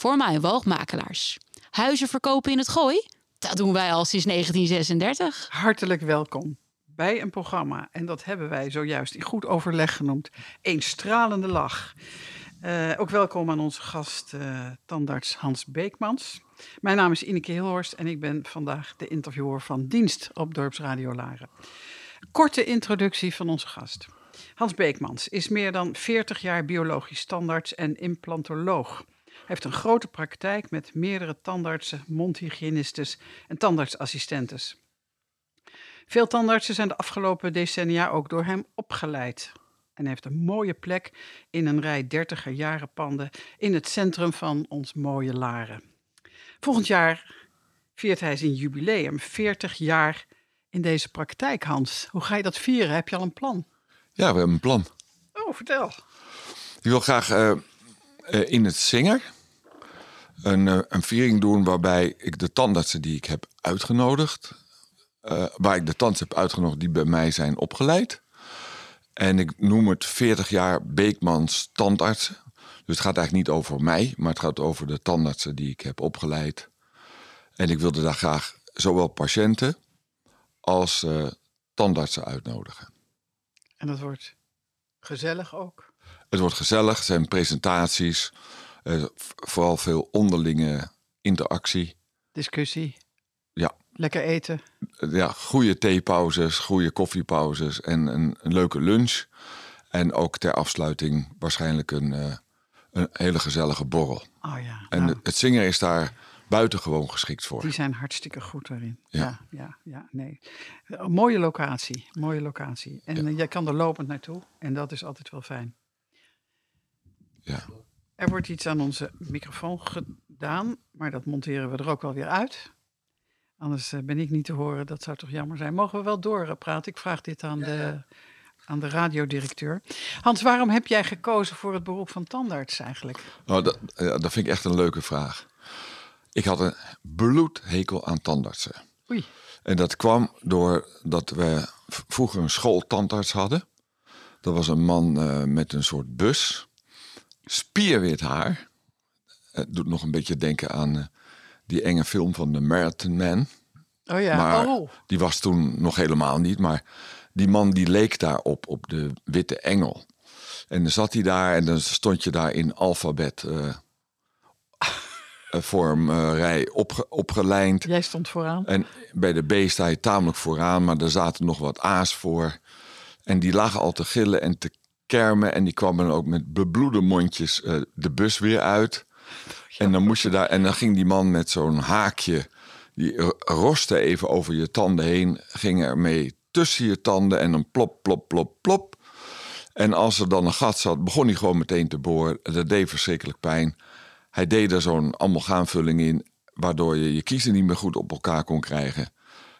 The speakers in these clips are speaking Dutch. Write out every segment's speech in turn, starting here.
voor mij woogmakelaars. Huizen verkopen in het gooi? Dat doen wij al sinds 1936. Hartelijk welkom bij een programma. En dat hebben wij zojuist in goed overleg genoemd. Een stralende lach. Uh, ook welkom aan onze gast, uh, tandarts Hans Beekmans. Mijn naam is Ineke Hilhorst en ik ben vandaag de interviewer van dienst op Dorpsradio Laren. Korte introductie van onze gast. Hans Beekmans is meer dan 40 jaar biologisch tandarts en implantoloog. Heeft een grote praktijk met meerdere tandartsen, mondhygiënistes en tandartsassistentes. Veel tandartsen zijn de afgelopen decennia ook door hem opgeleid. En heeft een mooie plek in een rij dertiger jaren panden in het centrum van ons mooie Laren. Volgend jaar viert hij zijn jubileum, 40 jaar in deze praktijk, Hans. Hoe ga je dat vieren? Heb je al een plan? Ja, we hebben een plan. Oh, vertel. Ik wil graag uh, uh, in het Zinger een, uh, een viering doen waarbij ik de tandartsen die ik heb uitgenodigd, waar ik de tandartsen heb uitgenodigd die bij mij zijn opgeleid. En ik noem het 40 jaar Beekmans tandartsen. Dus het gaat eigenlijk niet over mij, maar het gaat over de tandartsen die ik heb opgeleid. En ik wilde daar graag zowel patiënten als tandartsen uitnodigen. En dat wordt gezellig ook? Het wordt gezellig, zijn presentaties, uh, vooral veel onderlinge interactie. Discussie? Ja. Lekker eten? Ja, goede theepauzes, goede koffiepauzes en een, een, leuke lunch. En ook ter afsluiting waarschijnlijk een, uh, een hele gezellige borrel. Oh ja. En nou. het zingen is daar buitengewoon geschikt voor. Die zijn hartstikke goed daarin. Ja, ja, ja, ja nee. Een mooie locatie, mooie locatie. En ja. jij kan er lopend naartoe en dat is altijd wel fijn. Ja. Er wordt iets aan onze microfoon gedaan, maar dat monteren we er ook wel weer uit. Anders ben ik niet te horen, dat zou toch jammer zijn. Mogen we wel doorpraten? Ik vraag dit aan de, aan de radiodirecteur. Hans, waarom heb jij gekozen voor het beroep van tandarts eigenlijk? Nou, dat, dat vind ik echt een leuke vraag. Ik had een bloedhekel aan tandartsen. Oei. En dat kwam doordat we vroeger een schooltandarts hadden. Dat was een man uh, met een soort bus. Spierwit haar. Het doet nog een beetje denken aan uh, die enge film van The Marathon Man. Oh ja, maar oh. die was toen nog helemaal niet. Maar die man die leek daarop, op de witte engel. En dan zat hij daar en dan stond je daar in alfabet... Uh, vormrij opge, opgelijnd. Jij stond vooraan. En bij de B sta je tamelijk vooraan, maar er zaten nog wat A's voor. En die lagen al te gillen en te kermen. En die kwamen ook met bebloede mondjes uh, de bus weer uit. En dan moest je daar. En dan ging die man met zo'n haakje. Die roste even over je tanden heen. Ging ermee tussen je tanden. En dan plop, plop, plop, plop. En als er dan een gat zat, begon hij gewoon meteen te boren. Dat deed verschrikkelijk pijn. Hij deed er zo'n amalgaamvulling in, waardoor je je kiezen niet meer goed op elkaar kon krijgen.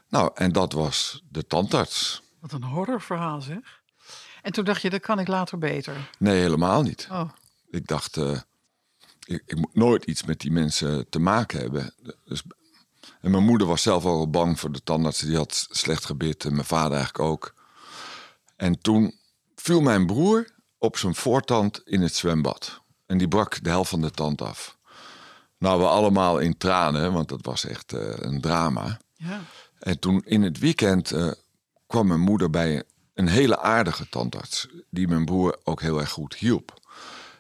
Nou, en dat was de tandarts. Wat een horrorverhaal zeg. En toen dacht je, dat kan ik later beter. Nee, helemaal niet. Oh. Ik dacht, uh, ik, ik, moet nooit iets met die mensen te maken hebben. Dus, en mijn moeder was zelf al bang voor de tandarts. Die had slecht gebit en mijn vader eigenlijk ook. En toen viel mijn broer op zijn voortand in het zwembad. En die brak de helft van de tand af. Nou, we allemaal in tranen, want dat was echt uh, een drama. Ja. En toen in het weekend uh, kwam mijn moeder bij een hele aardige tandarts, die mijn broer ook heel erg goed hielp.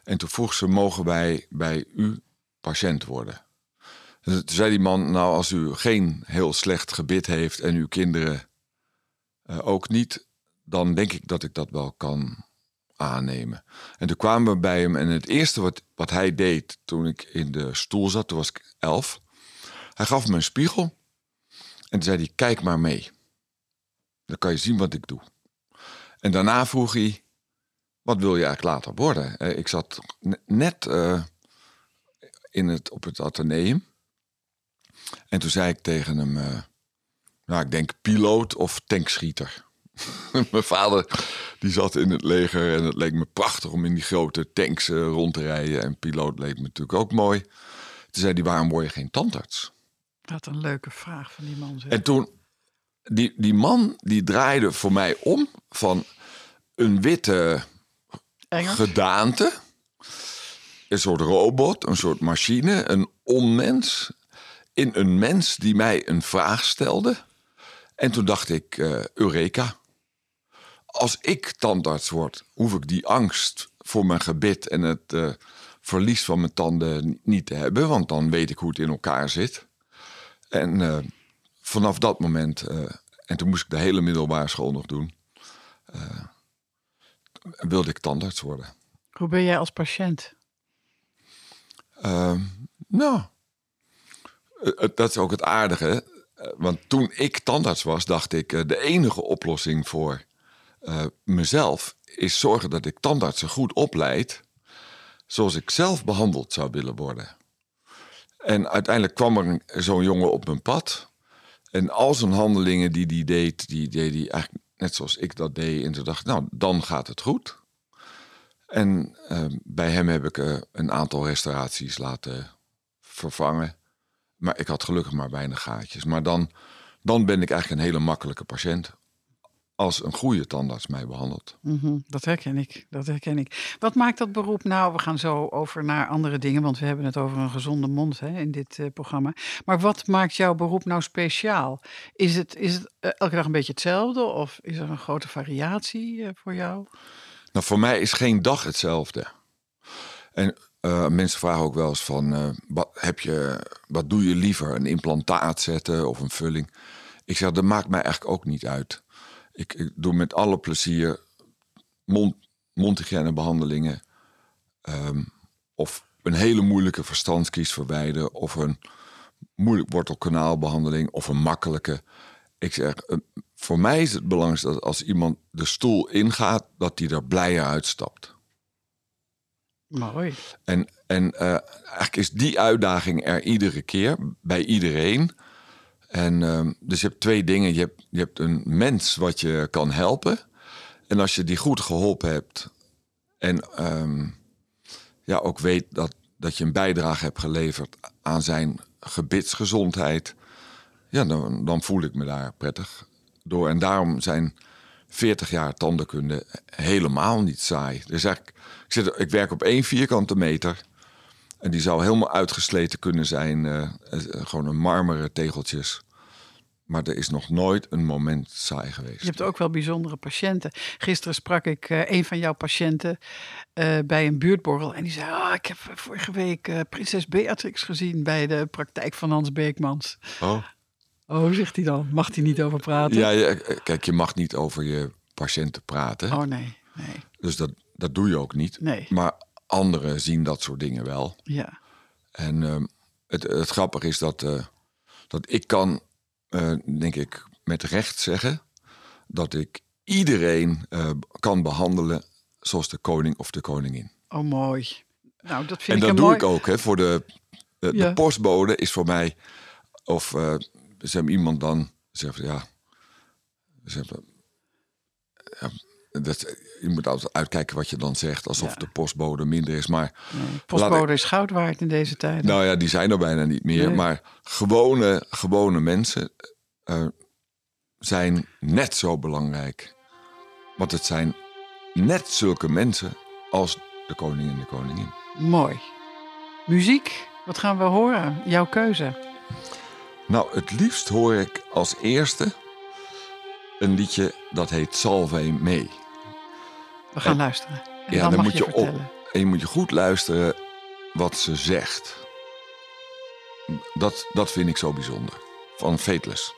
En toen vroeg ze: mogen wij bij u patiënt worden? En toen zei die man: Nou, als u geen heel slecht gebit heeft en uw kinderen uh, ook niet, dan denk ik dat ik dat wel kan aannemen. En toen kwamen we bij hem en het eerste wat, wat hij deed toen ik in de stoel zat, toen was ik elf, hij gaf me een spiegel en toen zei hij, kijk maar mee. Dan kan je zien wat ik doe. En daarna vroeg hij, wat wil je eigenlijk later worden? Ik zat net uh, in het, op het ateneum en toen zei ik tegen hem, uh, nou ik denk piloot of tankschieter. Mijn vader die zat in het leger en het leek me prachtig om in die grote tanks rond te rijden. En piloot leek me natuurlijk ook mooi. Toen zei hij, waarom word je geen tandarts? Wat een leuke vraag van die man. Zeg. En toen, die, die man die draaide voor mij om van een witte Engels? gedaante een soort robot, een soort machine, een onmens. In een mens die mij een vraag stelde. En toen dacht ik, uh, Eureka. Als ik tandarts word, hoef ik die angst voor mijn gebit en het uh, verlies van mijn tanden niet te hebben. Want dan weet ik hoe het in elkaar zit. En uh, vanaf dat moment, en toen moest ik de hele middelbare school nog doen, wilde ik tandarts worden. Hoe ben jij als patiënt? Uh, nou, dat is ook het aardige. Want toen ik tandarts was, dacht ik, de enige oplossing voor uh, mezelf is zorgen dat ik tandartsen goed opleid, zoals ik zelf behandeld zou willen worden. En uiteindelijk kwam er zo'n jongen op mijn pad. En al zijn handelingen die hij deed, die deed hij eigenlijk net zoals ik dat deed. En toen dacht nou, dan gaat het goed. En uh, bij hem heb ik uh, een aantal restauraties laten vervangen. Maar ik had gelukkig maar weinig gaatjes. Maar dan, dan ben ik eigenlijk een hele makkelijke patiënt. Als een goede tandarts mij behandelt. Mm -hmm, dat herken ik. Dat herken ik. Wat maakt dat beroep nou? We gaan zo over naar andere dingen, want we hebben het over een gezonde mond hè, in dit uh, programma. Maar wat maakt jouw beroep nou speciaal? Is het, is het uh, elke dag een beetje hetzelfde of is er een grote variatie uh, voor jou? Nou, voor mij is geen dag hetzelfde. En uh, mensen vragen ook wel eens van, uh, wat, heb je, wat doe je liever? Een implantaat zetten of een vulling? Ik zeg, dat maakt mij eigenlijk ook niet uit. Ik, ik doe met alle plezier mond, mondhygiënebehandelingen. Um, of een hele moeilijke verstandskies verwijderen. Of een moeilijk wortelkanaalbehandeling. Of een makkelijke. Ik zeg, uh, voor mij is het belangrijk dat als iemand de stoel ingaat, dat hij er blijer uitstapt. Mooi. En, en uh, eigenlijk is die uitdaging er iedere keer bij iedereen. En uh, dus je hebt twee dingen. Je hebt, je hebt een mens wat je kan helpen. En als je die goed geholpen hebt en um, ja, ook weet dat, dat je een bijdrage hebt geleverd aan zijn gebitsgezondheid, ja, dan, dan voel ik me daar prettig door. En daarom zijn 40 jaar tandenkunde helemaal niet saai. Dus eigenlijk, ik, zit, ik werk op één vierkante meter. En die zou helemaal uitgesleten kunnen zijn. Uh, uh, gewoon een marmeren tegeltjes. Maar er is nog nooit een moment saai geweest. Je hebt ook wel bijzondere patiënten. Gisteren sprak ik uh, een van jouw patiënten bij een buurtborrel. En die zei, oh, ik heb vorige week prinses Beatrix gezien bij de praktijk van Hans Beekmans. Oh. Oh, zegt hij dan? Mag hij niet over praten? Ja, ja, kijk, je mag niet over je patiënten praten. Oh nee, nee. Dus dat, dat doe je ook niet. Nee. Maar anderen zien dat soort dingen wel. Ja. En uh, het, het grappige is dat, uh, dat ik kan, uh, denk ik, met recht zeggen... dat ik iedereen kan behandelen zoals de koning of de koningin. Oh, mooi. Nou, dat vind en ik dat een doe mooi... ik ook. Hè, voor de, de, Ja. de postbode is voor mij... of ze hebben iemand dan zegt ja, ze hebben, ja dat, je moet altijd uitkijken wat je dan zegt, alsof Ja. de postbode minder is. Maar Nee, postbode is goud waard in deze tijd. nou ja, die zijn er bijna niet meer. Nee. Maar gewone, gewone mensen eh, zijn net zo belangrijk. Want het zijn net zulke mensen als de koning en de koningin. Mooi. Muziek, wat gaan we horen? Jouw keuze. Nou, het liefst hoor ik als eerste een liedje dat heet Salve mee. We gaan En- luisteren. En ja, dan, moet je, je op-. En je moet je goed luisteren wat ze zegt. Dat, dat vind ik zo bijzonder. Van Fateless.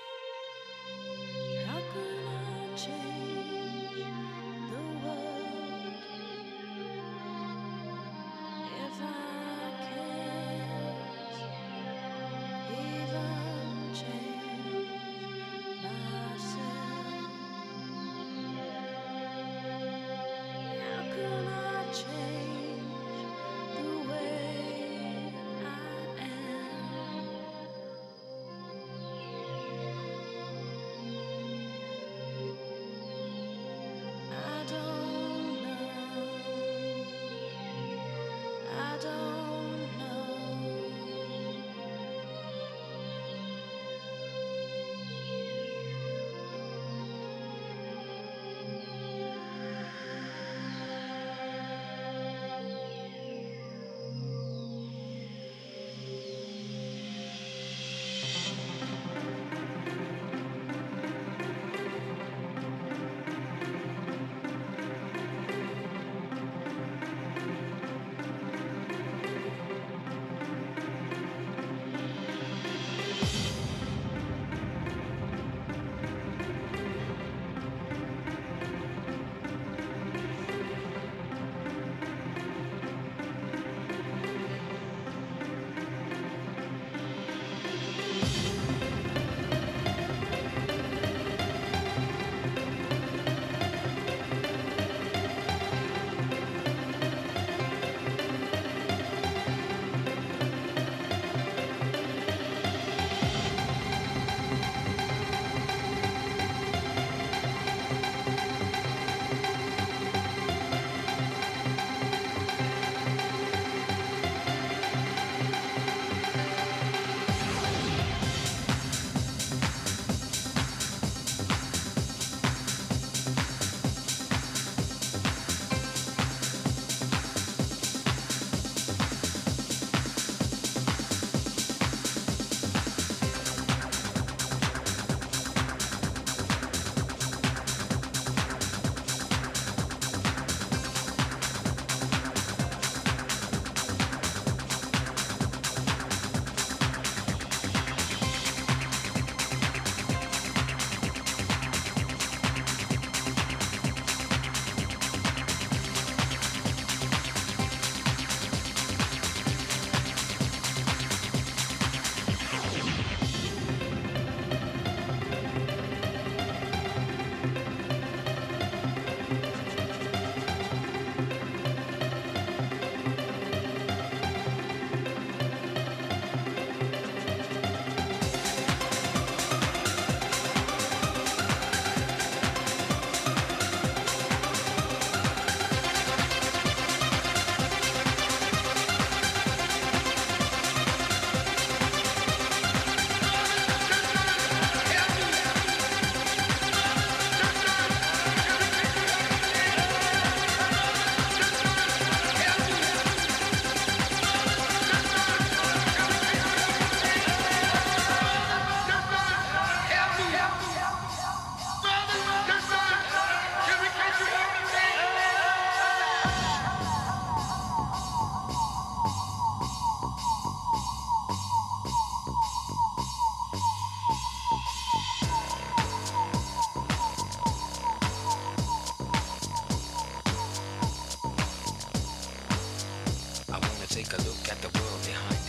a look at the world behind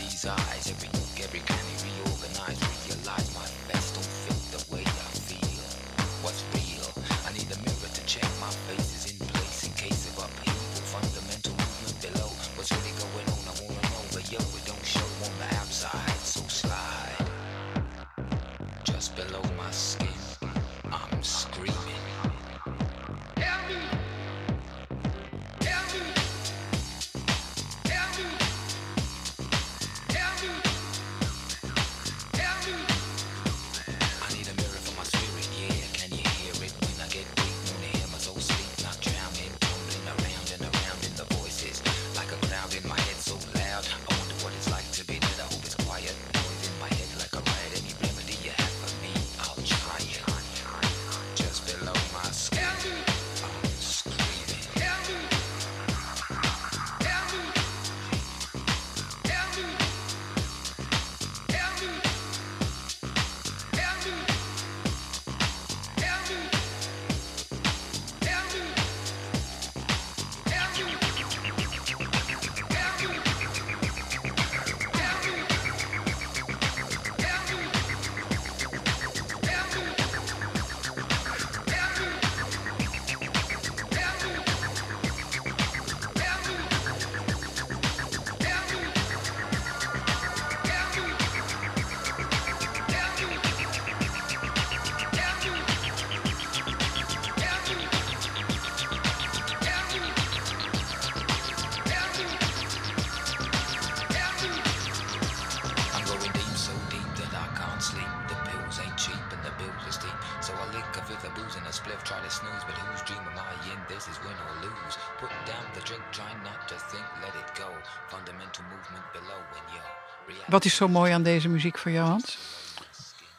try to snooze, but whose dream am I in? This is win or lose. Put down the drink, try not to think, let it go. Fundamental movement below when yo. react- Wat is zo mooi aan deze muziek voor jou, Hans?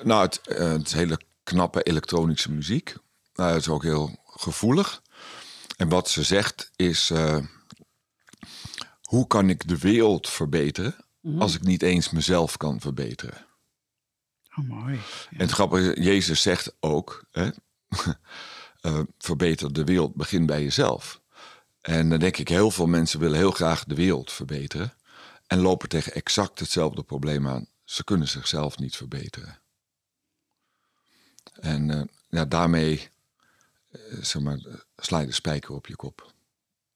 Nou, het, eh, het is hele knappe elektronische muziek. Nou, het is ook heel gevoelig. En wat ze zegt is: eh, hoe kan ik de wereld verbeteren als ik niet eens mezelf kan verbeteren? Oh, mooi. En het grappige is, Jezus zegt ook: hè, eh, verbeter de wereld, begin bij jezelf. En dan denk ik, heel veel mensen willen heel graag de wereld verbeteren. En lopen tegen exact hetzelfde probleem aan. Ze kunnen zichzelf niet verbeteren. En eh, ja, daarmee eh, zeg maar, sla je de spijker op je kop.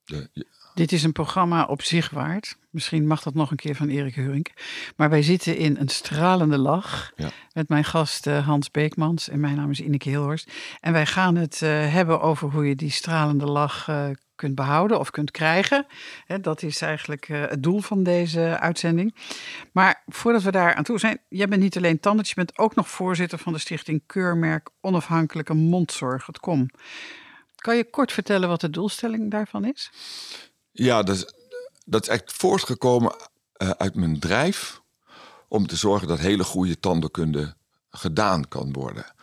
De, Dit is een programma op zich waard. Misschien mag dat nog een keer van Erik Hurink. Maar wij zitten in een stralende lach Ja. met mijn gast eh, Hans Beekmans en mijn naam is Ineke Hilhorst. En wij gaan het eh, hebben over hoe je die stralende lach eh, kunt behouden of kunt krijgen. Hè, dat is eigenlijk het doel van deze uitzending. Maar voordat we daar aan toe zijn, jij bent niet alleen tandarts, je bent ook nog voorzitter van de stichting Keurmerk Onafhankelijke Mondzorg, het KOM. Kan je kort vertellen wat de doelstelling daarvan is? Ja, dat is, dat is echt voortgekomen eh, uit mijn drijf om te zorgen dat hele goede tandheelkunde gedaan kan worden.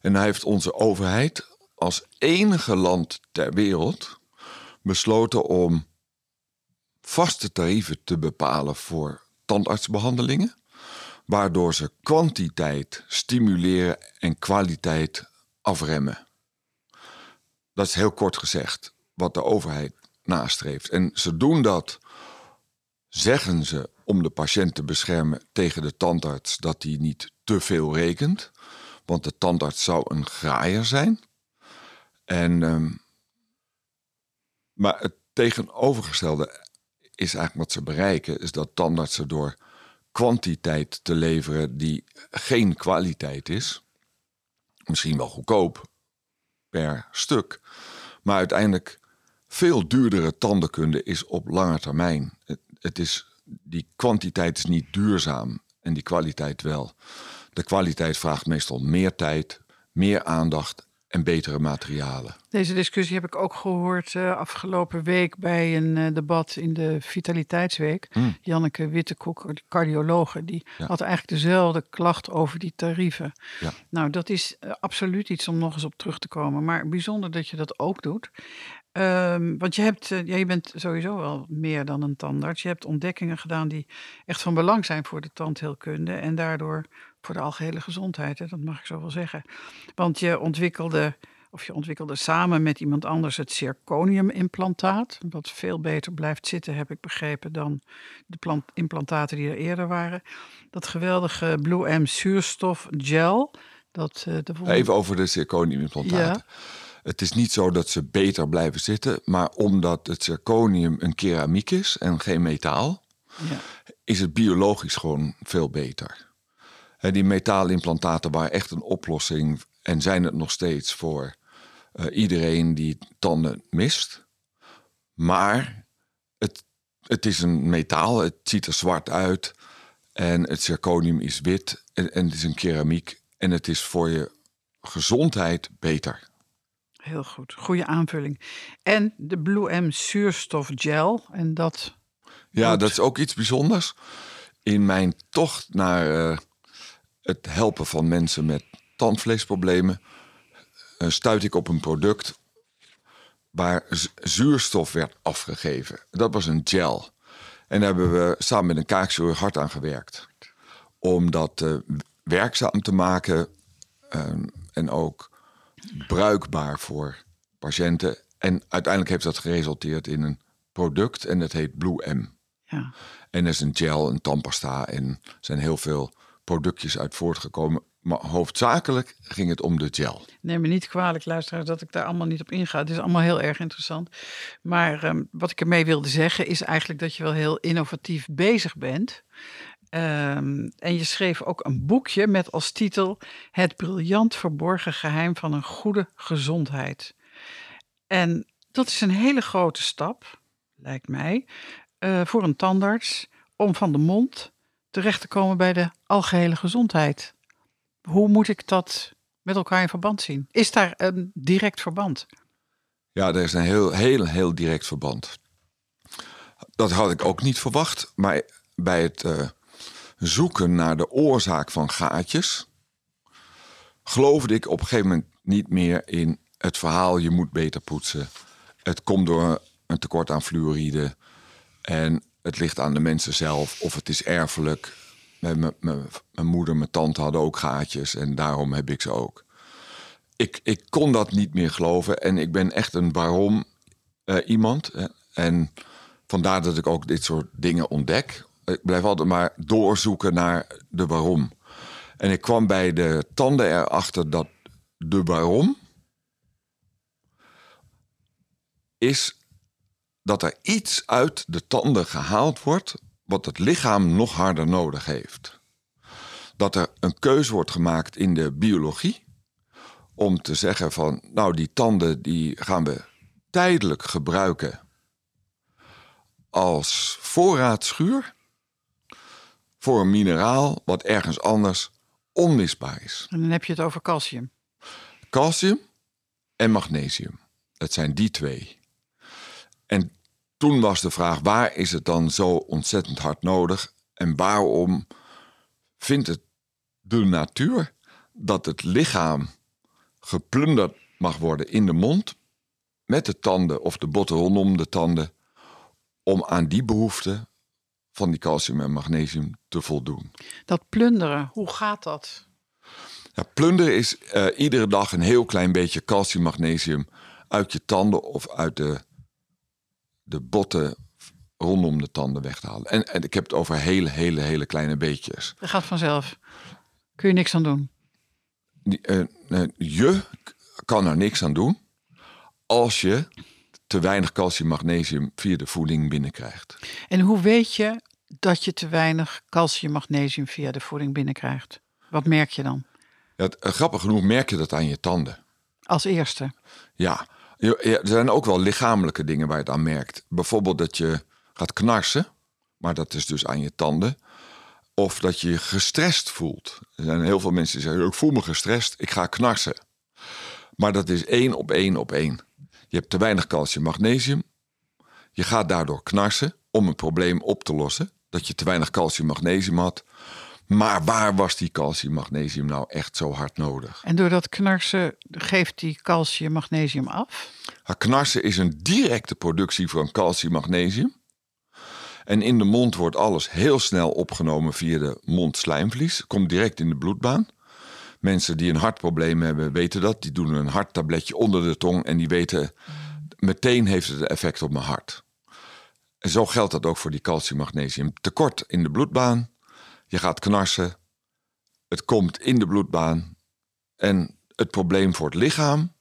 En daar heeft onze overheid als enige land ter wereld besloten om vaste tarieven te bepalen voor tandartsbehandelingen, waardoor ze kwantiteit stimuleren en kwaliteit afremmen. Dat is heel kort gezegd wat de overheid nastreeft. En ze doen dat, zeggen ze, om de patiënt te beschermen tegen de tandarts dat hij niet te veel rekent. Want de tandarts zou een graaier zijn. En, ehm, maar het tegenovergestelde is eigenlijk wat ze bereiken, is dat tandartsen door kwantiteit te leveren die geen kwaliteit is, misschien wel goedkoop per stuk, maar uiteindelijk veel duurdere tandenkunde is op lange termijn. Het, het is, die kwantiteit is niet duurzaam en die kwaliteit wel. De kwaliteit vraagt meestal meer tijd, meer aandacht en betere materialen. Deze discussie heb ik ook gehoord eh, afgelopen week bij een eh, debat in de Vitaliteitsweek. Hmm. Janneke Wittekoek, de cardiologe, die Ja. had eigenlijk dezelfde klacht over die tarieven. Ja. Nou, dat is eh, absoluut iets om nog eens op terug te komen. Maar bijzonder dat je dat ook doet. Ehm, want je, hebt, eh, ja, je bent sowieso wel meer dan een tandarts. Je hebt ontdekkingen gedaan die echt van belang zijn voor de tandheelkunde. En daardoor voor de algehele gezondheid. Hè, dat mag ik zo wel zeggen. Want je ontwikkelde, of je ontwikkelde samen met iemand anders het zirconium-implantaat. Wat veel beter blijft zitten, heb ik begrepen, dan de plant- implantaten die er eerder waren. Dat geweldige Blue M zuurstof gel. Dat, eh, de Even over de zirconiumimplantaten. Het is niet zo dat ze beter blijven zitten, maar omdat het zirconium een keramiek is en geen metaal, ja. is het biologisch gewoon veel beter. Hè, die metaalimplantaten waren echt een oplossing en zijn het nog steeds voor eh, iedereen die tanden mist. Maar het, het is een metaal, het ziet er zwart uit en het zirconium is wit en, en het is een keramiek en het is voor je gezondheid beter. Heel goed, goede aanvulling. En de Blue M zuurstofgel. En dat, Ja, dat is ook iets bijzonders. In mijn tocht naar eh, het helpen van mensen met tandvleesproblemen eh, stuit ik op een product waar zuurstof werd afgegeven. Dat was een gel. En daar hebben we samen met een kaakchirurg hard aan gewerkt. Om dat eh, werkzaam te maken ehm, en ook bruikbaar voor patiënten. En uiteindelijk heeft dat geresulteerd in een product en dat heet Blue M. ja, En er is een gel, een tandpasta en er zijn heel veel productjes uit voortgekomen. Maar hoofdzakelijk ging het om de gel. neem me niet kwalijk, luisteraars, dat ik daar allemaal niet op inga. Het is allemaal heel erg interessant. Maar ehm, wat ik ermee wilde zeggen is eigenlijk dat je wel heel innovatief bezig bent. Ehm, en je schreef ook een boekje met als titel Het briljant verborgen geheim van een goede gezondheid. En dat is een hele grote stap, lijkt mij, eh, voor een tandarts om van de mond terecht te komen bij de algehele gezondheid. Hoe moet ik dat met elkaar in verband zien? Is daar een direct verband? Ja, er is een heel, heel, heel direct verband. Dat had ik ook niet verwacht. Maar bij het eh, zoeken naar de oorzaak van gaatjes... geloofde ik op een gegeven moment niet meer in het verhaal... je moet beter poetsen. Het komt door een tekort aan fluoride. En het ligt aan de mensen zelf. Of het is erfelijk. Mijn, moeder, mijn tante hadden ook gaatjes. En daarom heb ik ze ook ik, ik kon dat niet meer geloven. En ik ben echt een waarom eh, iemand. En vandaar dat ik ook dit soort dingen ontdek. Ik blijf altijd maar doorzoeken naar de waarom. En ik kwam bij de tanden erachter dat de waarom is dat er iets uit de tanden gehaald wordt wat het lichaam nog harder nodig heeft. Dat er een keuze wordt gemaakt in de biologie om te zeggen van, nou die tanden die gaan we tijdelijk gebruiken als voorraadschuur voor een mineraal wat ergens anders onmisbaar is. En dan heb je het over calcium. Calcium en magnesium. Dat zijn die twee. En toen was de vraag, waar is het dan zo ontzettend hard nodig? En waarom vindt het de natuur dat het lichaam geplunderd mag worden in de mond met de tanden of de botten rondom de tanden om aan die behoefte van die calcium en magnesium te voldoen. Dat plunderen, hoe gaat dat? Ja, plunderen is eh, iedere dag een heel klein beetje calcium, magnesium uit je tanden of uit de, de botten rondom de tanden weg te halen. En, en ik heb het over hele, hele, hele kleine beetjes. Dat gaat vanzelf. Kun je niks aan doen. Die, eh, eh, je kan er niks aan doen als je te weinig calcium, magnesium via de voeding binnenkrijgt. En hoe weet je dat je te weinig calcium, magnesium via de voeding binnenkrijgt? Wat merk je dan? Ja, eh, grappig genoeg merk je dat aan je tanden. Als eerste. Ja, er zijn ook wel lichamelijke dingen waar je het aan merkt. Bijvoorbeeld dat je gaat knarsen, maar dat is dus aan je tanden. Of dat je je gestrest voelt. Er zijn heel veel mensen die zeggen, ik voel me gestrest, ik ga knarsen. Maar dat is één op één op één. Je hebt te weinig calcium, magnesium. Je gaat daardoor knarsen om een probleem op te lossen. Dat je te weinig calcium, magnesium had. Maar waar was die calcium, magnesium nou echt zo hard nodig? En door dat knarsen geeft die calcium, magnesium af. Het knarsen is een directe productie van calcium, magnesium. En in de mond wordt alles heel snel opgenomen via de mondslijmvlies. Komt direct in de bloedbaan. Mensen die een hartprobleem hebben weten dat. Die doen een harttabletje onder de tong en die weten meteen heeft het effect op mijn hart. En zo geldt dat ook voor die calcium, magnesium. Tekort in de bloedbaan. Je gaat knarsen. Het komt in de bloedbaan. En het probleem voor het lichaam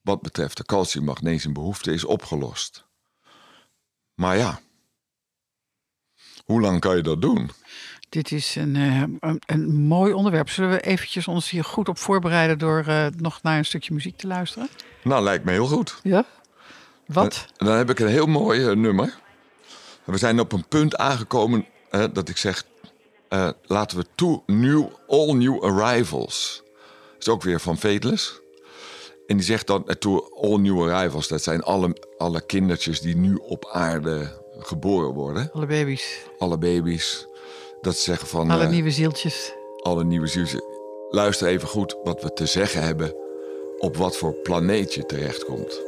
wat betreft de calcium magnesium behoefte is opgelost. Maar ja, hoe lang kan je dat doen? Dit is een, eh, een, een mooi onderwerp. Zullen we eventjes ons hier goed op voorbereiden door eh, nog naar een stukje muziek te luisteren? Nou, lijkt me heel goed. Ja. Wat? Dan heb ik een heel mooi eh, nummer. We zijn op een punt aangekomen dat ik zeg... eh, laten we two new, all new arrivals. Dat is ook weer van Fateless. En die zegt dan, eh, to all new arrivals... dat zijn alle, alle kindertjes die nu op aarde geboren worden. Alle baby's, Alle baby's. Dat ze zeggen van... alle eh, nieuwe zieltjes. alle nieuwe zieltjes. Luister even goed wat we te zeggen hebben op wat voor planeet je terechtkomt.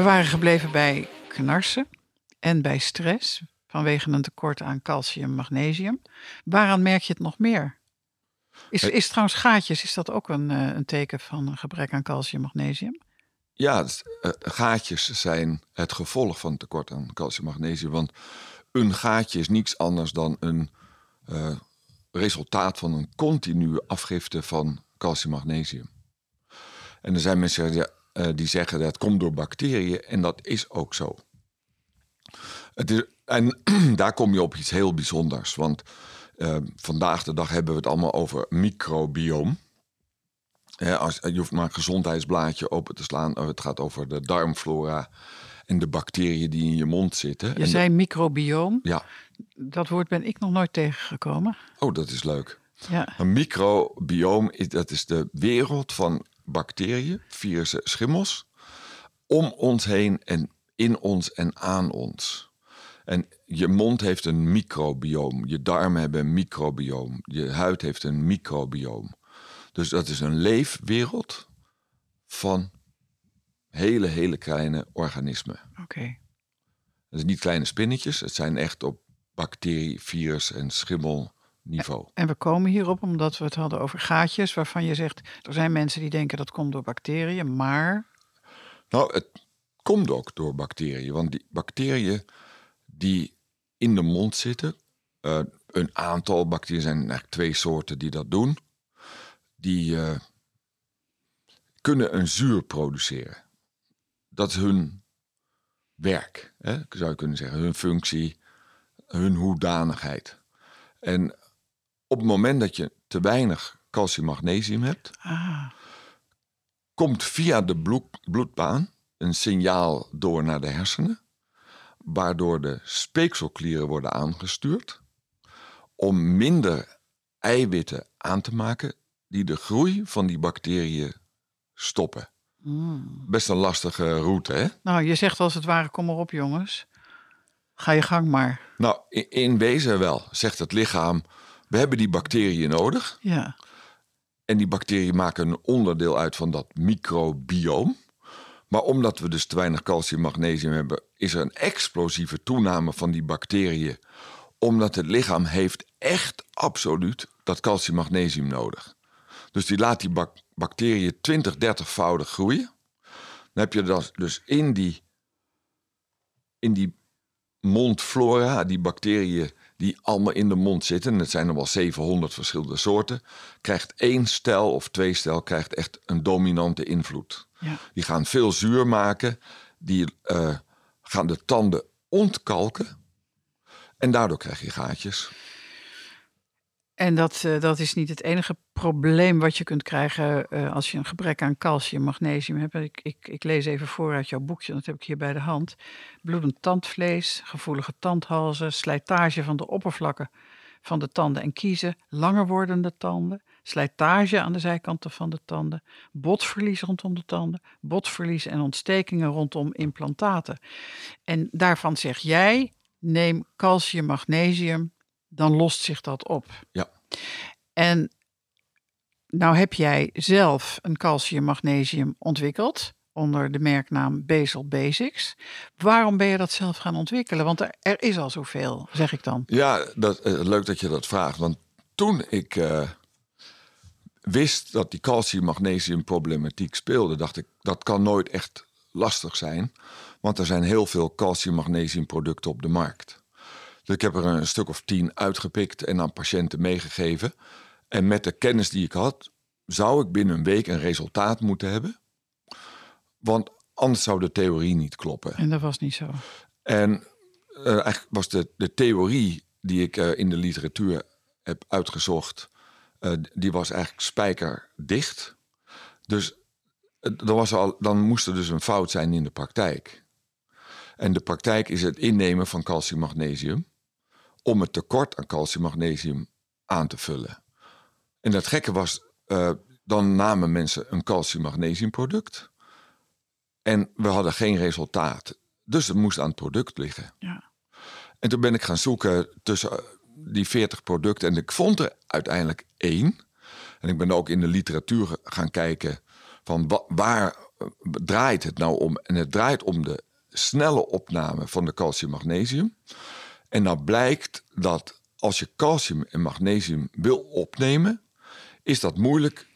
We waren gebleven bij knarsen en bij stress vanwege een tekort aan calcium, magnesium. Waaraan merk je het nog meer? Is, is trouwens gaatjes, is dat ook een, eh, een teken van een gebrek aan calcium, magnesium? Ja, eh, gaatjes zijn het gevolg van tekort aan calcium en magnesium. Want een gaatje is niets anders dan een eh, resultaat van een continue afgifte van calcium en magnesium. En er zijn mensen die, eh, die zeggen dat het komt door bacteriën en dat is ook zo. Het is, en daar kom je op iets heel bijzonders. Want eh, vandaag de dag hebben we het allemaal over microbioom. Als, je hoeft maar een gezondheidsblaadje open te slaan. Oh, Het gaat over de darmflora en de bacteriën die in je mond zitten. Je En zei microbioom. Ja, Dat woord ben ik nog nooit tegengekomen. oh, dat is leuk. Ja. Een microbioom, is, dat is de wereld van bacteriën, virussen, schimmels, om ons heen en in ons en aan ons. En je mond heeft een microbioom, je darmen hebben een microbioom, je huid heeft een microbioom. Dus dat is een leefwereld van hele, hele kleine organismen. Oké. Het is niet kleine spinnetjes, het zijn echt op bacterie, virus en schimmelniveau. En we komen hierop omdat we het hadden over gaatjes, waarvan je zegt, er zijn mensen die denken dat komt door bacteriën, maar Nou, het komt ook door bacteriën. Want die bacteriën die in de mond zitten, eh, een aantal bacteriën zijn eigenlijk twee soorten die dat doen, die eh, kunnen een zuur produceren. Dat is hun werk, hè, zou je kunnen zeggen, hun functie, hun hoedanigheid. En op het moment dat je te weinig calcium-magnesium hebt, ah, komt via de bloed, bloedbaan een signaal door naar de hersenen, waardoor de speekselklieren worden aangestuurd om minder eiwitten aan te maken die de groei van die bacteriën stoppen. Best een lastige route, hè? nou je zegt als het ware, kom maar op jongens, ga je gang maar. Nou, in, in wezen wel, zegt het lichaam, we hebben die bacteriën nodig. Ja, En die bacteriën maken een onderdeel uit van dat microbioom. Maar omdat we dus te weinig calcium en magnesium hebben, is er een explosieve toename van die bacteriën. Omdat het lichaam heeft echt absoluut dat calcium en magnesium nodig. Dus die laat die bacteriën 20, 30voudig groeien. Dan heb je dat dus in die, in die mondflora, die bacteriën die allemaal in de mond zitten, en het zijn er wel 700 verschillende soorten, krijgt één stel of twee stel krijgt echt een dominante invloed. Ja. Die gaan veel zuur maken, die eh, gaan de tanden ontkalken en daardoor krijg je gaatjes. En dat, eh, dat is niet het enige probleem wat je kunt krijgen eh, als je een gebrek aan calcium, magnesium hebt. Ik, ik, ik lees even voor uit jouw boekje, dat heb ik hier bij de hand. Bloedend tandvlees, gevoelige tandhalzen, slijtage van de oppervlakken van de tanden en kiezen, langer wordende tanden, slijtage aan de zijkanten van de tanden, botverlies rondom de tanden, botverlies en ontstekingen rondom implantaten. En daarvan zeg jij, neem calcium, magnesium, dan lost zich dat op. Ja. En nou heb jij zelf een calcium magnesium ontwikkeld onder de merknaam Basal Basics. Waarom ben je dat zelf gaan ontwikkelen? Want er, er is al zoveel, zeg ik dan. Ja, dat, eh, leuk dat je dat vraagt. Want toen ik eh, wist dat die calcium-magnesium problematiek speelde, dacht ik dat kan nooit echt lastig zijn. Want er zijn heel veel calcium-magnesium producten op de markt. Dus ik heb er een stuk of tien uitgepikt en aan patiënten meegegeven. En met de kennis die ik had, zou ik binnen een week een resultaat moeten hebben. Want anders zou de theorie niet kloppen. En dat was niet zo. En eh, eigenlijk was de, de theorie die ik eh, in de literatuur heb uitgezocht, eh, die was eigenlijk spijkerdicht. Dus dan, was al, dan moest er dus een fout zijn in de praktijk. En de praktijk is het innemen van calcium-magnesium om het tekort aan calcium-magnesium aan te vullen. En het gekke was, eh, dan namen mensen een calcium-magnesium product en we hadden geen resultaat. Dus het moest aan het product liggen. Ja. En toen ben ik gaan zoeken tussen eh, die 40 producten. En ik vond er uiteindelijk één. En ik ben ook in de literatuur gaan kijken van wa- waar eh, draait het nou om? En het draait om de snelle opname van de calcium-magnesium. En nou blijkt dat als je calcium en magnesium wil opnemen, is dat moeilijk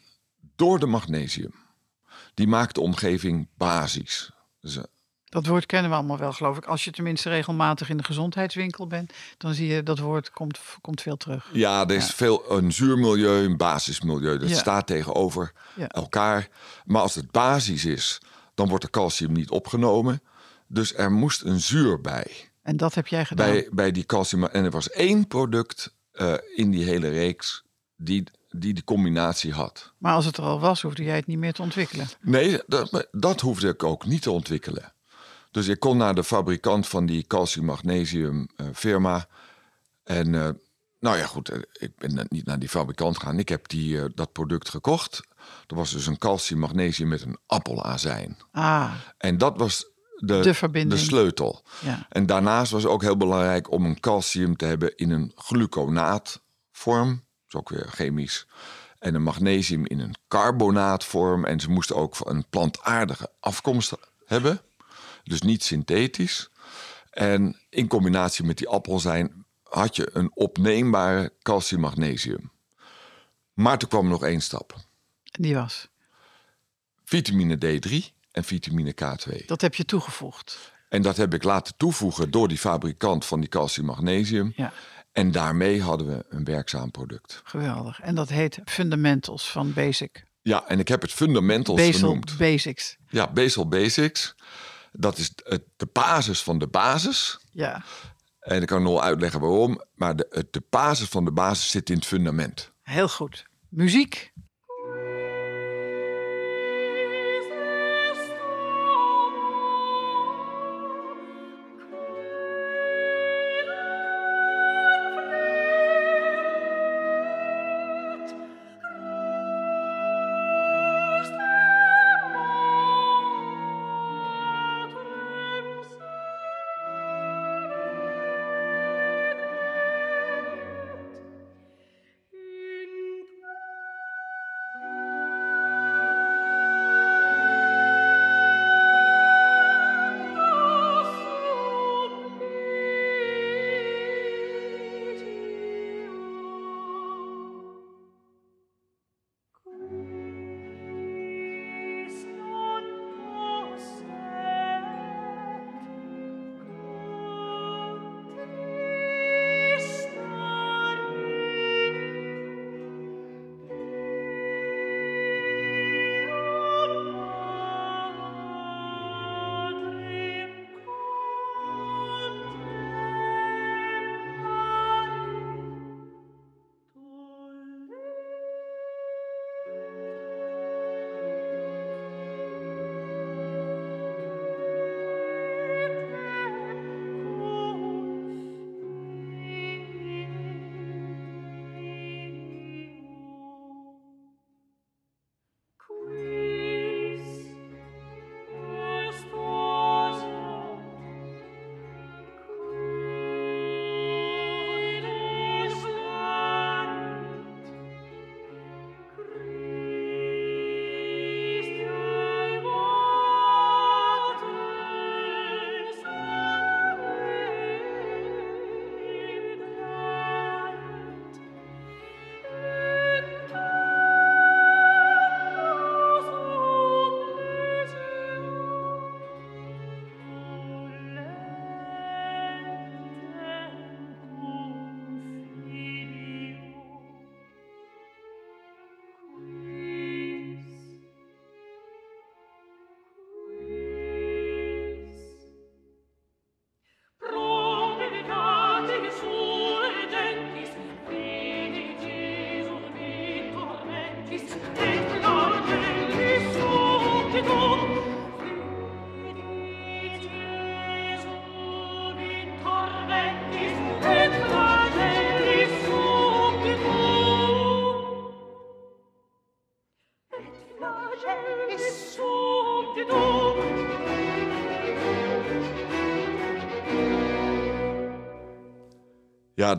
door de magnesium. Die maakt de omgeving basis. Dus, eh, Dat woord kennen we allemaal wel, geloof ik. Als je tenminste regelmatig in de gezondheidswinkel bent, dan zie je dat woord komt, komt veel terug. Ja, er is veel een zuurmilieu, een basismilieu. Dat Ja. staat tegenover Ja. elkaar. Maar als het basis is, dan wordt er calcium niet opgenomen. Dus er moest een zuur bij. En dat heb jij gedaan. Bij, bij die calcium. En er was één product eh, in die hele reeks die, die die combinatie had. Maar als het er al was, hoefde jij het niet meer te ontwikkelen. Nee, dat, dat hoefde ik ook niet te ontwikkelen. Dus ik kon naar de fabrikant van die calcium-magnesium eh, firma. En eh, nou ja, goed, ik ben niet naar die fabrikant gegaan. Ik heb die, dat product gekocht. Er was dus een calcium-magnesium met een appelazijn. Ah, En dat was de, De verbinding. de sleutel. ja. En daarnaast was het ook heel belangrijk om een calcium te hebben in een gluconaatvorm. Dat is ook weer chemisch. En een magnesium in een carbonaatvorm. En ze moesten ook een plantaardige afkomst hebben. Dus niet synthetisch. En in combinatie met die appelzijn had je een opneembare calcium-magnesium. Maar toen kwam er nog één stap. Die was. Vitamine D3 en vitamine K2. Dat heb je toegevoegd. En dat heb ik laten toevoegen door die fabrikant van die calcium-magnesium. Ja, En daarmee hadden we een werkzaam product. geweldig. En dat heet Fundamentals van Basic. Ja, en ik heb het fundamentals genoemd. Basics. Ja, Basal Basics. Dat is het, de basis van de basis. Ja, En ik kan nog uitleggen waarom. Maar de, de basis van de basis zit in het fundament. heel goed. Muziek.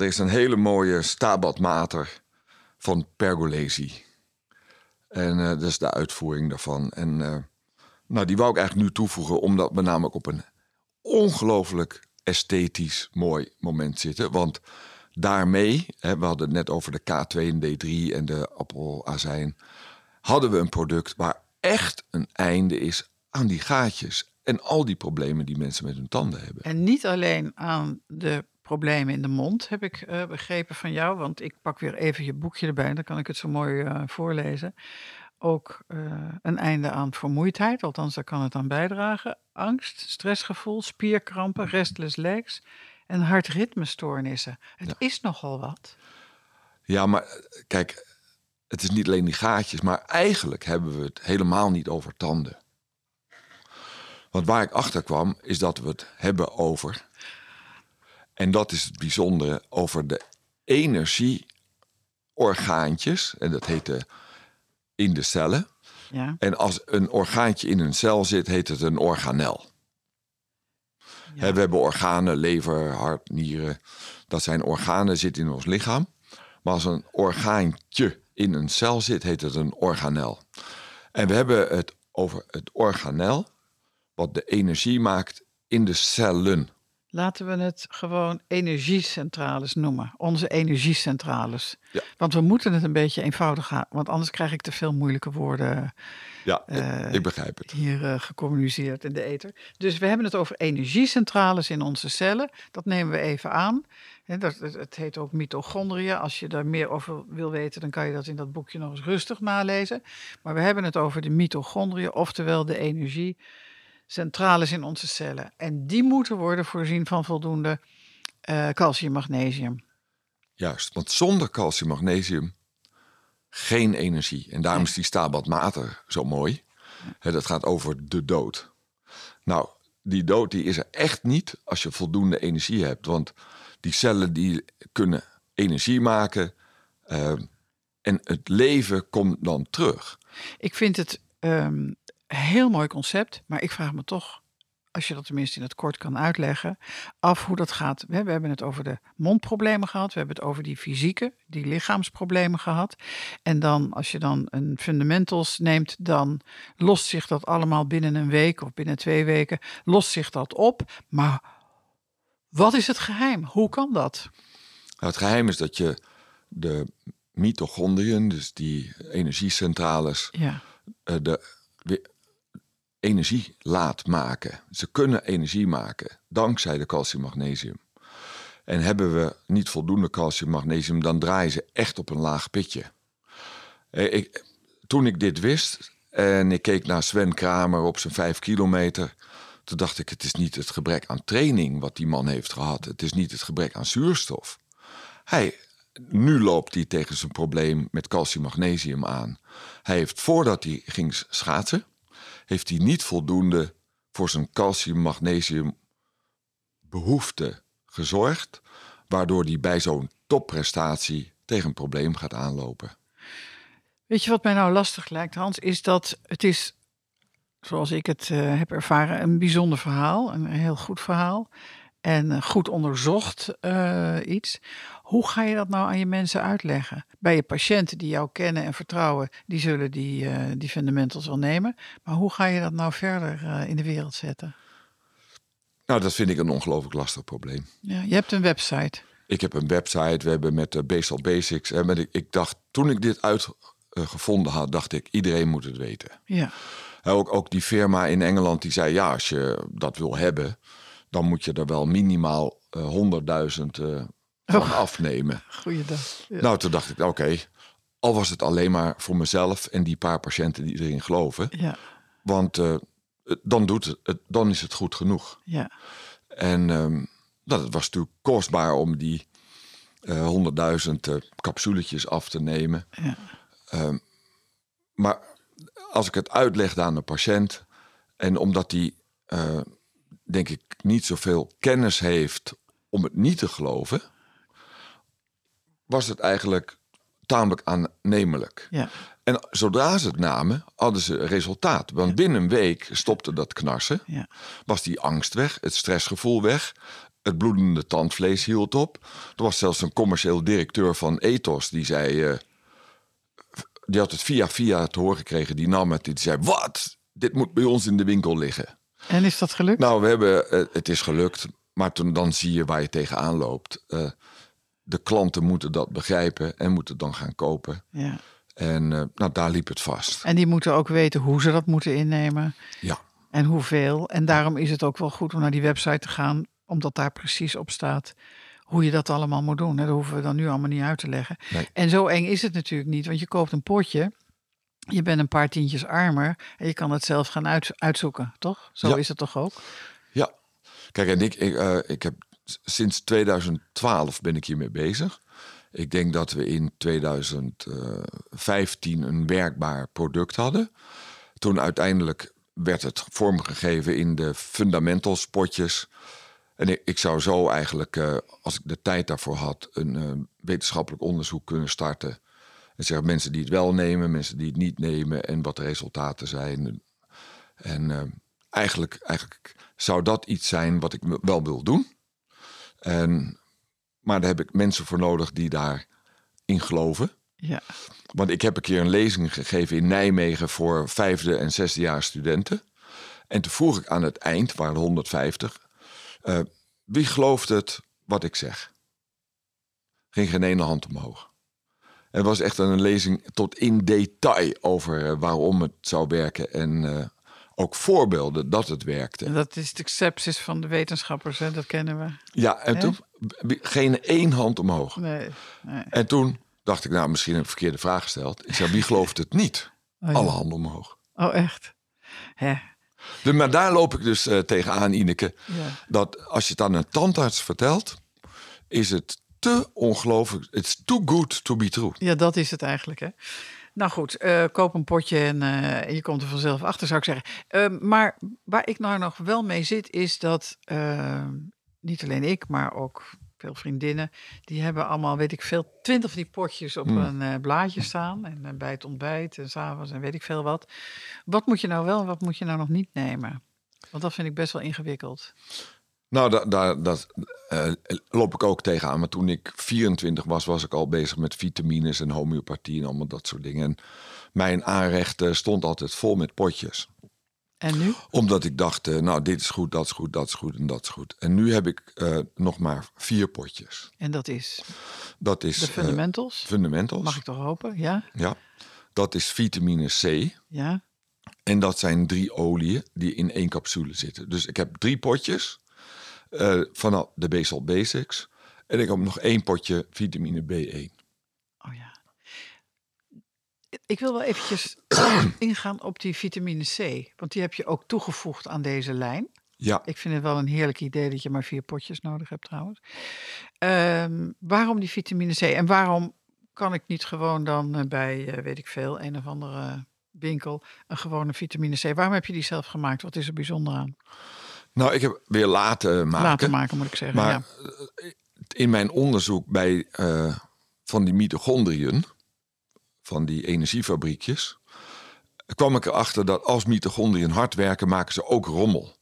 Er is een hele mooie Stabat Mater van Pergolesi. En eh, dat is de uitvoering daarvan. En eh, nou, die wou ik eigenlijk nu toevoegen, omdat we namelijk op een ongelooflijk esthetisch mooi moment zitten. Want daarmee, hè, we hadden het net over de K2 en D3 en de appelazijn, hadden we een product waar echt een einde is aan die gaatjes en al die problemen die mensen met hun tanden hebben. En niet alleen aan de problemen in de mond, heb ik eh, begrepen van jou. Want ik pak weer even je boekje erbij, dan kan ik het zo mooi eh, voorlezen. Ook eh, een einde aan vermoeidheid, althans daar kan het aan bijdragen. Angst, stressgevoel, spierkrampen, restless legs en hartritmestoornissen. Het Ja. is nogal wat. Ja, maar kijk, het is niet alleen die gaatjes, maar eigenlijk hebben we het helemaal niet over tanden. Want waar ik achter kwam, is dat we het hebben over, en dat is het bijzondere, over de energieorgaantjes, en dat heet de, in de cellen. Ja, En als een orgaantje in een cel zit, heet het een organel. Hè, we hebben organen, lever, hart, nieren. Dat zijn organen, zitten in ons lichaam. Maar als een orgaantje in een cel zit, heet het een organel. En we hebben het over het organel, wat de energie maakt in de cellen. Laten we het gewoon energiecentrales noemen. Onze energiecentrales. Ja. Want we moeten het een beetje eenvoudig houden. Want anders krijg ik te veel moeilijke woorden Ja, ik- Eh, ik begrijp het. hier eh, gecommuniceerd in de ether. Dus we hebben het over energiecentrales in onze cellen. Dat nemen we even aan. Dat, het, heet ook mitochondriën. Als je daar meer over wil weten, dan kan je dat in dat boekje nog eens rustig nalezen. Maar we hebben het over de mitochondriën, oftewel de energiecentrales in onze cellen. En die moeten worden voorzien van voldoende eh, calcium, magnesium. Juist, want zonder calcium, magnesium geen energie. En daarom is die Stabat Mater zo mooi. Dat gaat over de dood. Nou, die dood die is er echt niet als je voldoende energie hebt. Want die cellen die kunnen energie maken. eh, en het leven komt dan terug. Ik vind het ehm, heel mooi concept, maar ik vraag me toch, als je dat tenminste in het kort kan uitleggen, af hoe dat gaat. We, hebben het over de mondproblemen gehad, we hebben het over die fysieke, die lichaamsproblemen gehad. En dan, als je dan een fundamentals neemt, dan lost zich dat allemaal binnen een week of binnen twee weken, lost zich dat op. Maar wat is het geheim? Hoe kan dat? Nou, het geheim is dat je de mitochondriën, dus die energiecentrales, Ja, eh, de energie laat maken. Ze kunnen energie maken dankzij de calcium magnesium. En hebben we niet voldoende calcium magnesium, dan draaien ze echt op een laag pitje. Eh, Ik, toen ik dit wist en ik keek naar Sven Kramer op zijn vijf kilometer, toen dacht ik: het is niet het gebrek aan training wat die man heeft gehad. Het is niet het gebrek aan zuurstof. Hij, nu loopt hij tegen zijn probleem met calcium-magnesium aan. Hij heeft voordat hij ging schaatsen, heeft hij niet voldoende voor zijn calcium-magnesium behoefte gezorgd, waardoor hij bij zo'n topprestatie tegen een probleem gaat aanlopen. Weet je wat mij nou lastig lijkt, Hans? Is dat het is, zoals ik het eh, heb ervaren, een bijzonder verhaal. Een heel goed verhaal. En een goed onderzocht eh, iets. Hoe ga je dat nou aan je mensen uitleggen? Bij je patiënten die jou kennen en vertrouwen, die zullen die, eh, die fundamentals wel nemen. Maar hoe ga je dat nou verder eh, in de wereld zetten? Nou, dat vind ik een ongelooflijk lastig probleem. Ja, je hebt een website. Ik heb een website, we hebben met de Basal Basics. En met, ik dacht, toen ik dit uitgevonden had, dacht ik, iedereen moet het weten. Ja, Ook, ook die firma in Engeland die zei: ja, als je dat wil hebben, dan moet je er wel minimaal eh 100.000 eh, van Oh. afnemen. goeiedag. Ja. Nou, toen dacht ik: oké, al was het alleen maar voor mezelf en die paar patiënten die erin geloven, ja, want eh, dan, doet het, dan is het goed genoeg. ja. En nou, het was natuurlijk kostbaar om die eh 100.000 eh, capsuletjes af te nemen. Ja. Ehm, maar als ik het uitlegde aan de patiënt, en omdat die, denk ik, niet zoveel kennis heeft om het niet te geloven, was het eigenlijk tamelijk aannemelijk. Ja. En zodra ze het namen, hadden ze resultaat. Want binnen een week stopte dat knarsen. Ja. Was die angst weg, het stressgevoel weg. Het bloedende tandvlees hield op. Er was zelfs een commercieel directeur van Ethos die zei... eh, die had het via via te horen gekregen. Die nam het. Die zei, wat? Dit moet bij ons in de winkel liggen. En is dat gelukt? Nou, we hebben, eh, het is gelukt. Maar toen, dan zie je waar je tegenaan loopt. Eh, de klanten moeten dat begrijpen en moeten dan gaan kopen. ja. En eh, nou, daar liep het vast. En die moeten ook weten hoe ze dat moeten innemen Ja, en hoeveel. En daarom is het ook wel goed om naar die website te gaan, omdat daar precies op staat hoe je dat allemaal moet doen. Dat hoeven we dan nu allemaal niet uit te leggen. Nee. En zo eng is het natuurlijk niet, want je koopt een potje. Je bent een paar tientjes armer en je kan het zelf gaan uit, uitzoeken, toch? Zo Ja. is het toch ook? ja. Kijk, en ik, ik, eh, ik heb sinds 2012 ben ik hiermee bezig. Ik denk dat we in 2015 een werkbaar product hadden. Toen uiteindelijk werd het vormgegeven in de fundamentals potjes. En ik, ik zou zo eigenlijk, eh, als ik de tijd daarvoor had, een eh, wetenschappelijk onderzoek kunnen starten. En zeggen mensen die het wel nemen, mensen die het niet nemen en wat de resultaten zijn. En eh, eigenlijk, eigenlijk zou dat iets zijn wat ik wel wil doen. En, maar daar heb ik mensen voor nodig die daarin geloven. Ja. Want ik heb een keer een lezing gegeven in Nijmegen voor vijfde en zesde jaar studenten. En toen vroeg ik aan het eind, waren er 150, eh, wie gelooft het wat ik zeg? Ging geen ene hand omhoog. En het was echt een lezing tot in detail over eh, waarom het zou werken en eh, ook voorbeelden dat het werkte. En dat is de sepsis van de wetenschappers, hè? dat kennen we. Ja, en toen geen één hand omhoog. Nee. nee. En toen dacht ik, nou, misschien een verkeerde vraag gesteld. Ik zei, wie gelooft het niet? Oh, ja. Alle handen omhoog. Oh, echt? Hè? Dus, maar daar loop ik dus eh, tegenaan, Ineke. Ja. Dat als je het aan een tandarts vertelt, is het te ongelooflijk. It's too good to be true. Ja, dat is het eigenlijk. Hè? Nou goed, eh, koop een potje en eh, je komt er vanzelf achter, zou ik zeggen. Eh, maar waar ik nou nog wel mee zit, is dat eh, niet alleen ik, maar ook veel vriendinnen, die hebben allemaal, weet ik veel, twintig van die potjes op Hmm. een eh, blaadje staan. En bij het ontbijt en s'avonds en weet ik veel wat. Wat moet je nou wel en wat moet je nou nog niet nemen? Want dat vind ik best wel ingewikkeld. Nou, daar dat, eh, loop ik ook tegenaan. Maar toen ik 24 was, was ik al bezig met vitamines en homeopathie en allemaal dat soort dingen. En mijn aanrecht stond altijd vol met potjes. En nu? Omdat ik dacht, eh, nou, dit is goed, dat is goed, dat is goed en dat is goed. En nu heb ik eh, nog maar vier potjes. En dat is Dat is de fundamentals. fundamentals. Mag ik toch hopen? Ja? Ja. Dat is vitamine C. Ja? En dat zijn drie oliën die in één capsule zitten. Dus ik heb drie potjes eh van de Basal Basics. En ik heb nog één potje vitamine B1. Oh ja. Ik wil wel eventjes ingaan op die vitamine C. Want die heb je ook toegevoegd aan deze lijn. Ja, Ik vind het wel een heerlijk idee dat je maar vier potjes nodig hebt trouwens. Ehm, waarom die vitamine C? En waarom kan ik niet gewoon dan eh, bij, eh, weet ik veel, een of andere winkel... een gewone vitamine C? Waarom heb je die zelf gemaakt? Wat is er bijzonder aan? Nou, ik heb weer laten maken. Laten maken, moet ik zeggen. Maar ja. eh, in mijn onderzoek bij eh, van die mitochondriën, van die energiefabriekjes, kwam ik erachter dat als mitochondriën hard werken, maken ze ook rommel.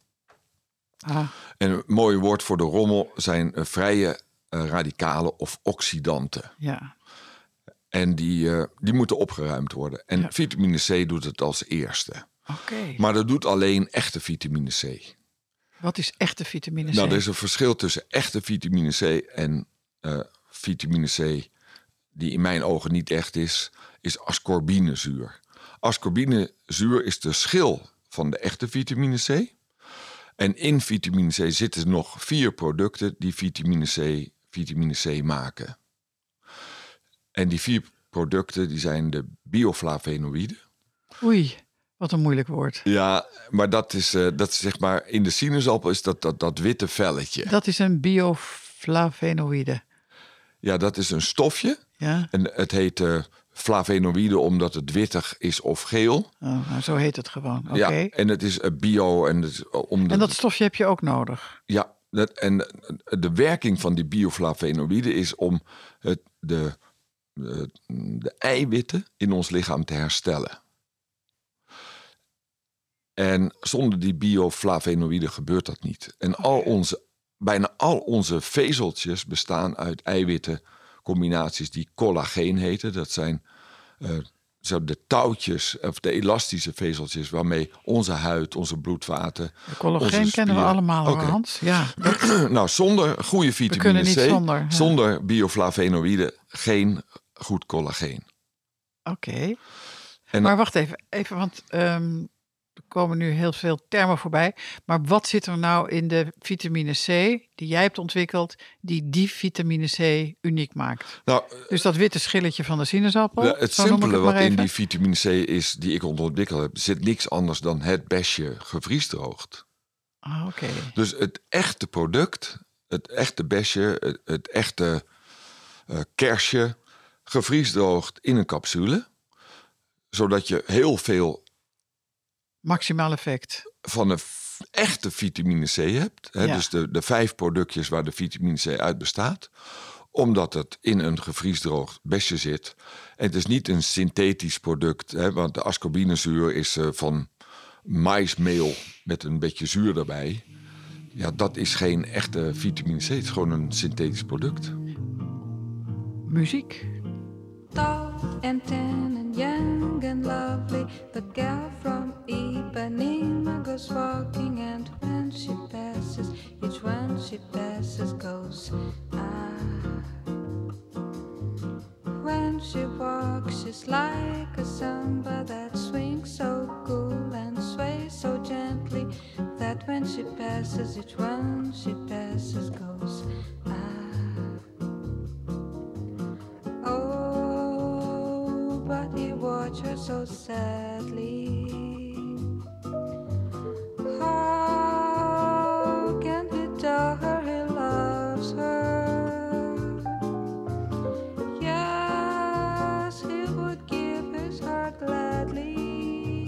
Ah, En een mooi woord voor de rommel zijn eh, vrije eh, radicalen of oxidanten. ja. En die, eh, die moeten opgeruimd worden. En Ja. vitamine C doet het als eerste. Oké. Maar dat doet alleen echte vitamine C. Wat is echte vitamine C? Nou, er is een verschil tussen echte vitamine C en eh, vitamine C, die in mijn ogen niet echt is, is ascorbinezuur. Ascorbinezuur is de schil van de echte vitamine C. En in vitamine C zitten nog vier producten die vitamine C, vitamine C maken. En die vier producten die zijn de bioflavonoïden. Oei, wat een moeilijk woord. Ja, maar dat is, eh, dat is zeg maar in de sinaasappel is dat, dat, dat witte velletje. Dat is een bioflavonoïde. Ja, dat is een stofje. Ja, En het heet eh flavonoïde omdat het wittig is of geel. oh, nou, zo heet het gewoon. Oké. Ja, en het is eh, bio en, het, om de, En dat stofje heb je ook nodig. ja, dat, en de werking van die bioflavonoïde is om het, de de eiwitten in ons lichaam te herstellen. En zonder die bioflavonoïden gebeurt dat niet. En al onze, bijna al onze vezeltjes bestaan uit eiwittencombinaties die collageen heten. Dat zijn eh, zo de touwtjes of de elastische vezeltjes waarmee onze huid, onze bloedvaten. De collageen kennen we allemaal, Oké. Hans. Ja, nou, zonder goede vitamine kunnen niet C, zonder, ja. zonder bioflavonoïden, geen goed collageen. oké. Maar wacht even, even want ehm, komen nu heel veel termen voorbij. Maar wat zit er nou in de vitamine C die jij hebt ontwikkeld, die die vitamine C uniek maakt? nou, Dus dat witte schilletje van de sinaasappel. Ja, het simpele wat in die vitamine C is, die ik ontwikkeld heb, zit niks anders dan het besje gevriesdroogd. Ah, oké. Dus het echte product, het echte besje, het, het echte eh, kersje, gevriesdroogd in een capsule. Zodat je heel veel Maximaal effect. van f- echte vitamine C hebt. Hè, Ja. Dus de, de vijf productjes waar de vitamine C uit bestaat. Omdat het in een gevriesdroogd besje zit. En het is niet een synthetisch product. Hè, want de ascorbinezuur is eh, van maismeel met een beetje zuur erbij. Ja, dat is geen echte vitamine C. Het is gewoon een synthetisch product. Muziek. And tan and young and lovely. The girl from Ipanema goes walking, and when she passes, each one she passes goes ah. When she walks, she's like a samba that swings so cool and sways so gently that when she passes, each one she passes goes ah. Oh, but he watched her so sadly. How can he tell her he loves her? Yes, he would give his heart gladly.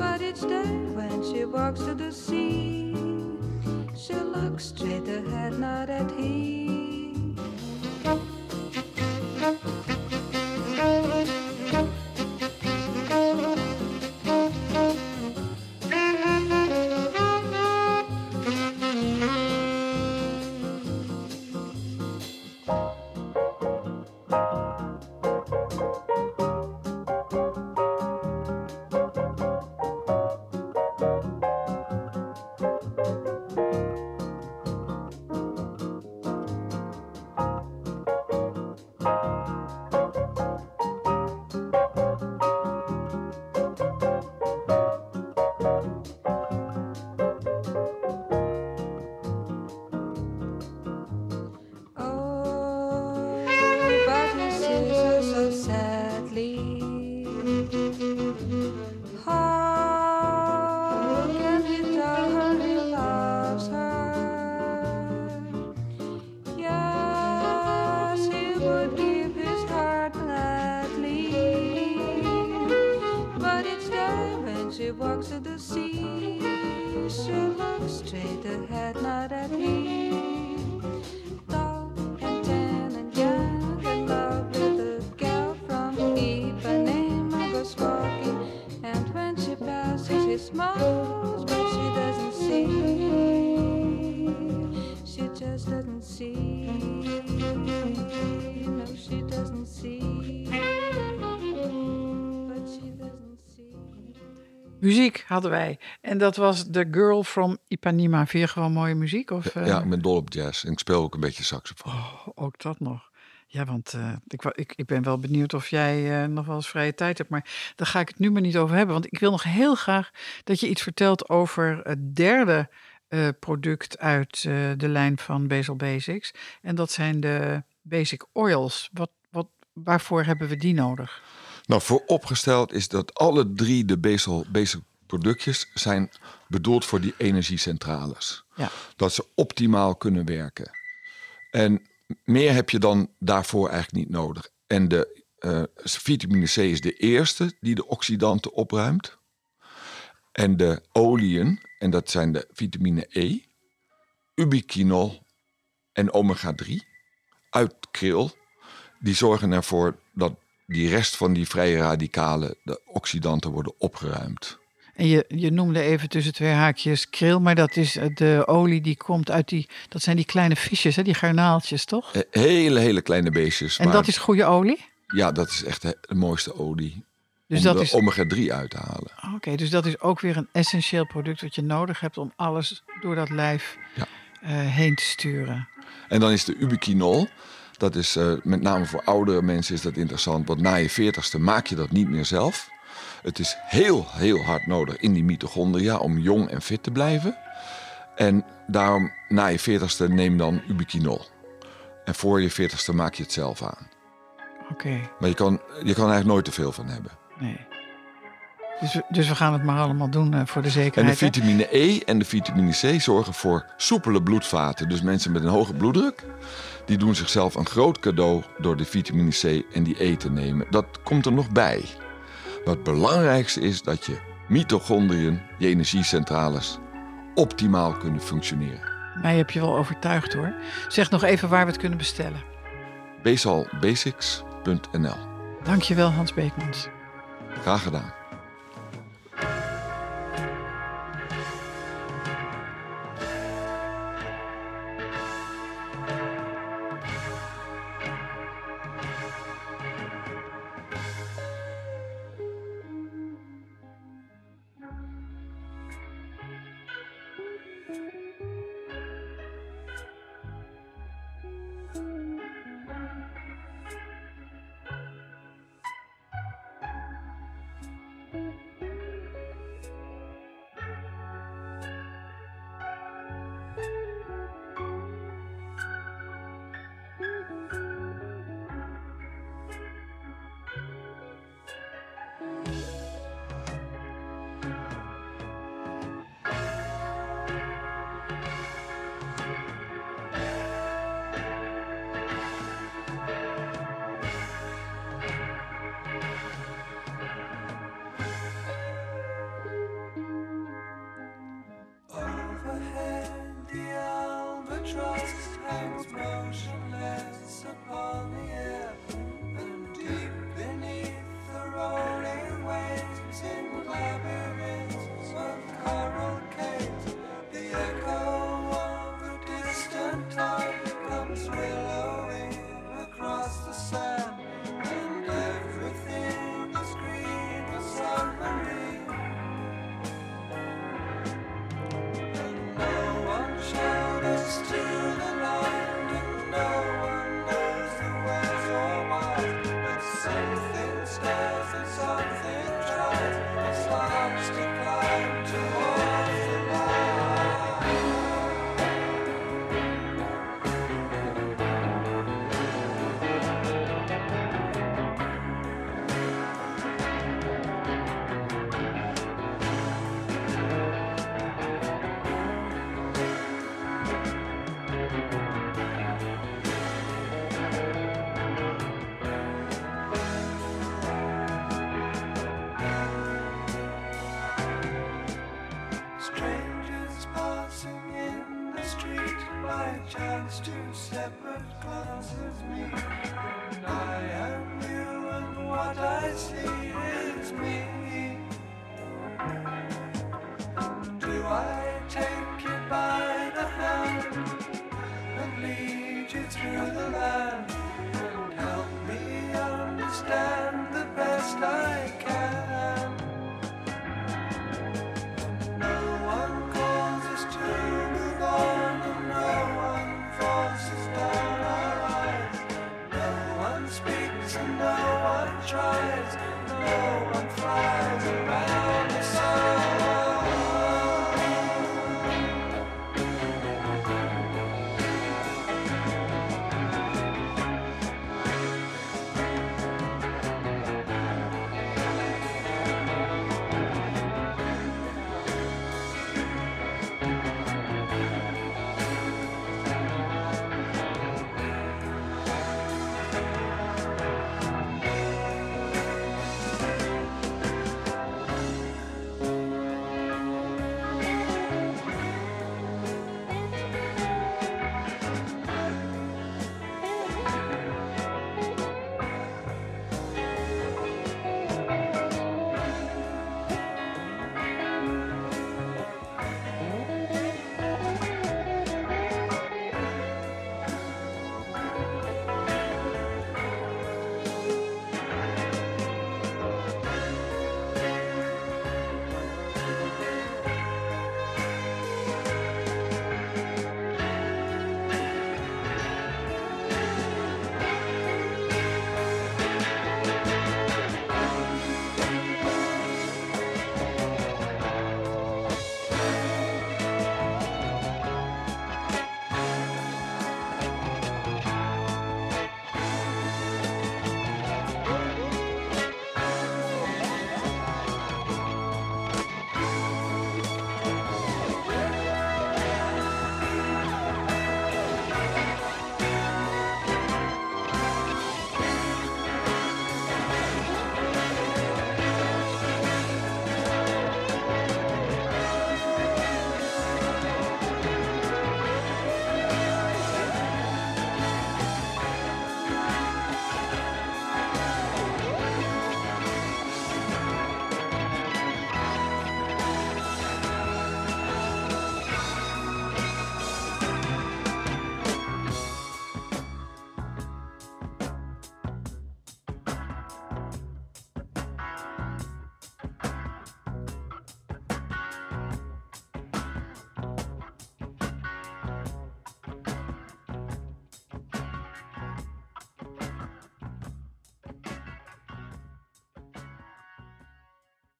But each day when she walks to the sea, she looks straight ahead, not at him. Muziek hadden wij. En dat was The Girl from Ipanema. Vind je gewoon mooie muziek? Of, eh, Ja, ik ben dol op jazz. En ik speel ook een beetje saxofoon. Ook dat nog. Ja, want eh, ik, ik, ik ben wel benieuwd of jij eh, nog wel eens vrije tijd hebt. Maar daar ga ik het nu maar niet over hebben. Want ik wil nog heel graag dat je iets vertelt over het derde eh, product uit eh, de lijn van Basil Basics. En dat zijn de Basic Oils. Wat, wat, waarvoor hebben we die nodig? Nou, vooropgesteld is dat alle drie de basic productjes zijn bedoeld voor die energiecentrales. Ja. Dat ze optimaal kunnen werken. En meer heb je dan daarvoor eigenlijk niet nodig. En de eh, vitamine C is de eerste die de oxidanten opruimt. En de oliën, en dat zijn de vitamine E, ubiquinol en omega-3 uit kril. die zorgen ervoor dat die rest van die vrije radicalen, de oxidanten, worden opgeruimd. En je, je noemde even tussen twee haakjes kril, maar dat is eh, de olie die komt uit die, dat zijn die kleine visjes, hè, die garnaaltjes, toch? Eh, Hele, hele kleine beestjes. En maar- dat is goede olie? Ja, dat is echt de, mooiste olie. Dus om dat de is, omega-3 uit te halen. oké, dus dat is ook weer een essentieel product wat je nodig hebt om alles door dat lijf Ja. eh, heen te sturen. En dan is de ubiquinol. Dat is eh, met name voor oudere mensen is dat interessant. Want na je veertigste maak je dat niet meer zelf. Het is heel, heel hard nodig in die mitochondria om jong en fit te blijven. En daarom na je veertigste neem dan ubiquinol. En voor je veertigste maak je het zelf aan. Oké, Maar je kan, je kan er eigenlijk nooit te veel van hebben. nee. Dus we, dus we gaan het maar allemaal doen eh, voor de En de zekerheid. hè? vitamine E en de vitamine C zorgen voor soepele bloedvaten. Dus mensen met een hoge bloeddruk, die doen zichzelf een groot cadeau door de vitamine C en die E te nemen. Dat komt er nog bij. Maar het belangrijkste is dat je mitochondriën, je energiecentrales, optimaal kunnen functioneren. Mij heb je wel overtuigd hoor. Zeg nog even waar we het kunnen bestellen. Basalbasics.nl Dankjewel Hans Beekmans. Graag gedaan. Two separate glances meet.